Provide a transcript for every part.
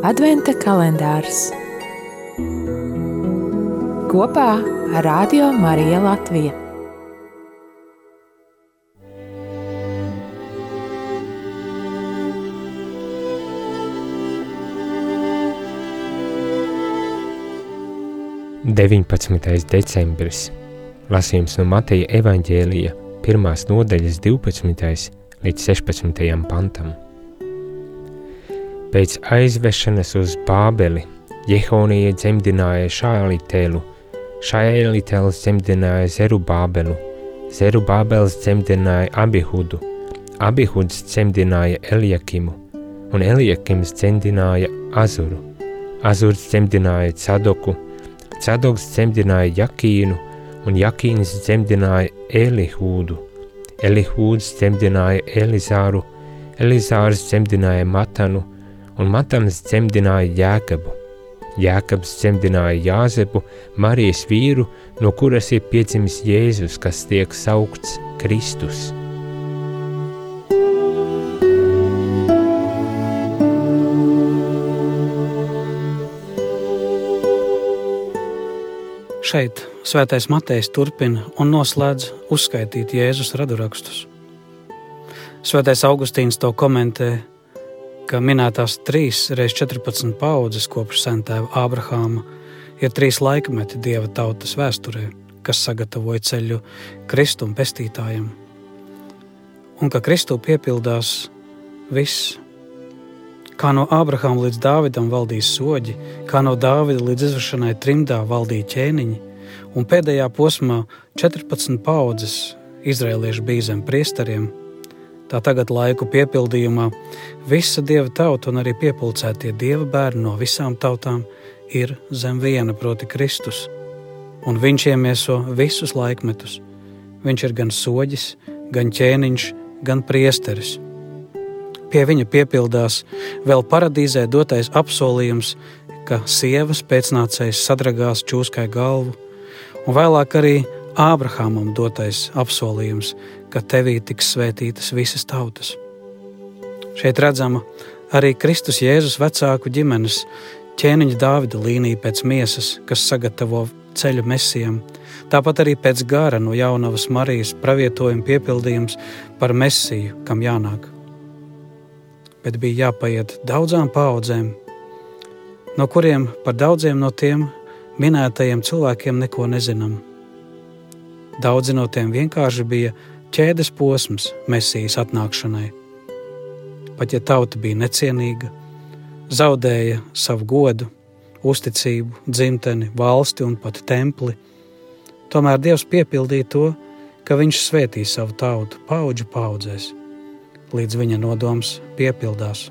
Adventa kalendārs kopā ar Radio Mariju Latviju. Deviņpadsmitais decembris Lasījums no Mateja evaņģēlija pirmās nodaļas 12. līdz 16. pantam. Pēc aizvešanas uz Bābeli Jehonija dzemdināja Šālitēlu, Šālitēls dzemdināja Zerubābelu, Zerubābels dzemdināja Abihudu, Abihuds dzemdināja Eliakimu, un Eliakims dzemdināja Azuru, Azurs dzemdināja Cadoku, Cadoks dzemdināja Jakīnu, un Jakīns dzemdināja Elihūdu, Elihūds dzemdināja Elizāru, Elizārs dzemdināja Matanu, un Matans dzemdināja Jēkabu. Jēkabs dzemdināja Jāzepu, Marijas vīru, no kuras ir piedzimis Jēzus, kas tiek saukts Kristus. Šeit Svētais Matejs turpina un noslēdz uzskaitīt Jēzus radurakstus. Svētais Augustīns to komentē, ka minētās trīs reizes 14 paudzes kopš sentēva Ābrahāma ir trīs laikmeti dieva tautas vēsturē, kas sagatavoja ceļu Kristum pestītājiem. Un ka Kristū piepildās viss, kā no Ābrahāma līdz Dāvidam valdīja soļi, kā no Dāvida līdz izvešanai trimdā valdīja ķēniņi, un pēdējā posmā 14 paudzes izrēlieši bija zem priesteriem. Tā tagad laiku piepildījumā visa dieva tauta un arī piepildītie dieva bērni no visām tautām ir zem viena, proti, Kristus. Un viņš iemieso visus laikmetus. Viņš ir gan soģis, gan ķēniņš, gan priesteris. Pie viņa piepildās vēl paradīzē dotais apsolījums, ka sievas pēcnācējs sadragās čūskai galvu, un vēlāk arī Ābrahamam dotais apsolījums, ka tevī tiks svētītas visas tautas. Šeit redzama arī Kristus Jēzus vecāku ģimenes ķēniņa Dāvida līnija pēc miesas, kas sagatavo ceļu mesijam, tāpat arī pēc gara no jaunavas Marijas pravietojuma piepildījums par mesiju, kam jānāk bet bija jāpaiet daudzām paudzēm, no kuriem par daudziem no tiem minētajiem cilvēkiem neko nezinām. Daudzi no tiem vienkārši bija ķēdes posms mesijas atnākšanai. Pat ja tauta bija necienīga, zaudēja savu godu, uzticību, dzimteni, valsti un pat templi, tomēr Dievs piepildīja to, ka Viņš svētī savu tautu paudžu paudzēs līdz viņa nodoms piepildās.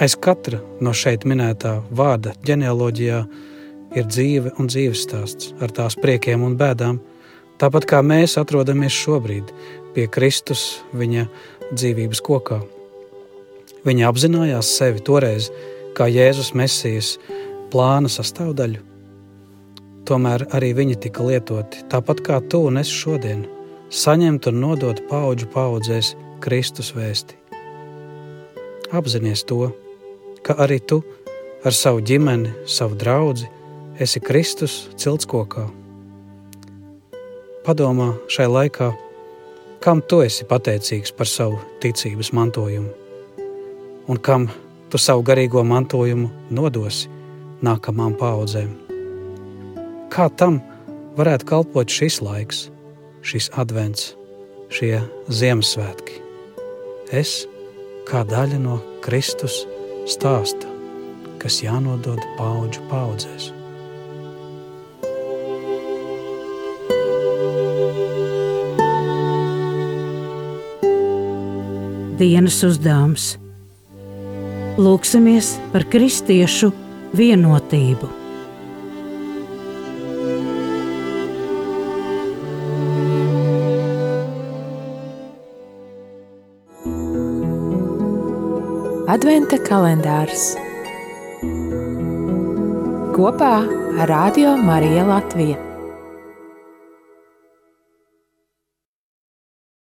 Aiz katra no šeit minētā vārda ģenealoģijā ir dzīve un dzīves stāsts ar tās priekiem un bēdām, tāpat kā mēs atrodamies šobrīd pie Kristus viņa dzīvības kokā. Viņa apzinājās sevi toreiz kā Jēzus Mesijas plāna sastāvdaļu. Tomēr arī viņi tika lietoti tāpat kā tu un es šodien, saņemt un nodot paudžu paudzēs Kristus vēsti. Apzinies to, ka arī tu ar savu ģimeni, savu draugu esi Kristus ciltskokā. Padomā šai laikā, kam tu esi pateicīgs par savu ticības mantojumu, un kam tu savu garīgo mantojumu nodosi nākamām paudzēm. Kā tam varētu kalpot šis laiks, šis advents, šie Ziemassvētki? es kā daļa no Kristus stāsta, kas jānodod paudžu paudzēs. Dienas uzdevums Lūksimies par kristiešu vienotību. Adventa kalendārs kopā ar Radio Mariju Latviju.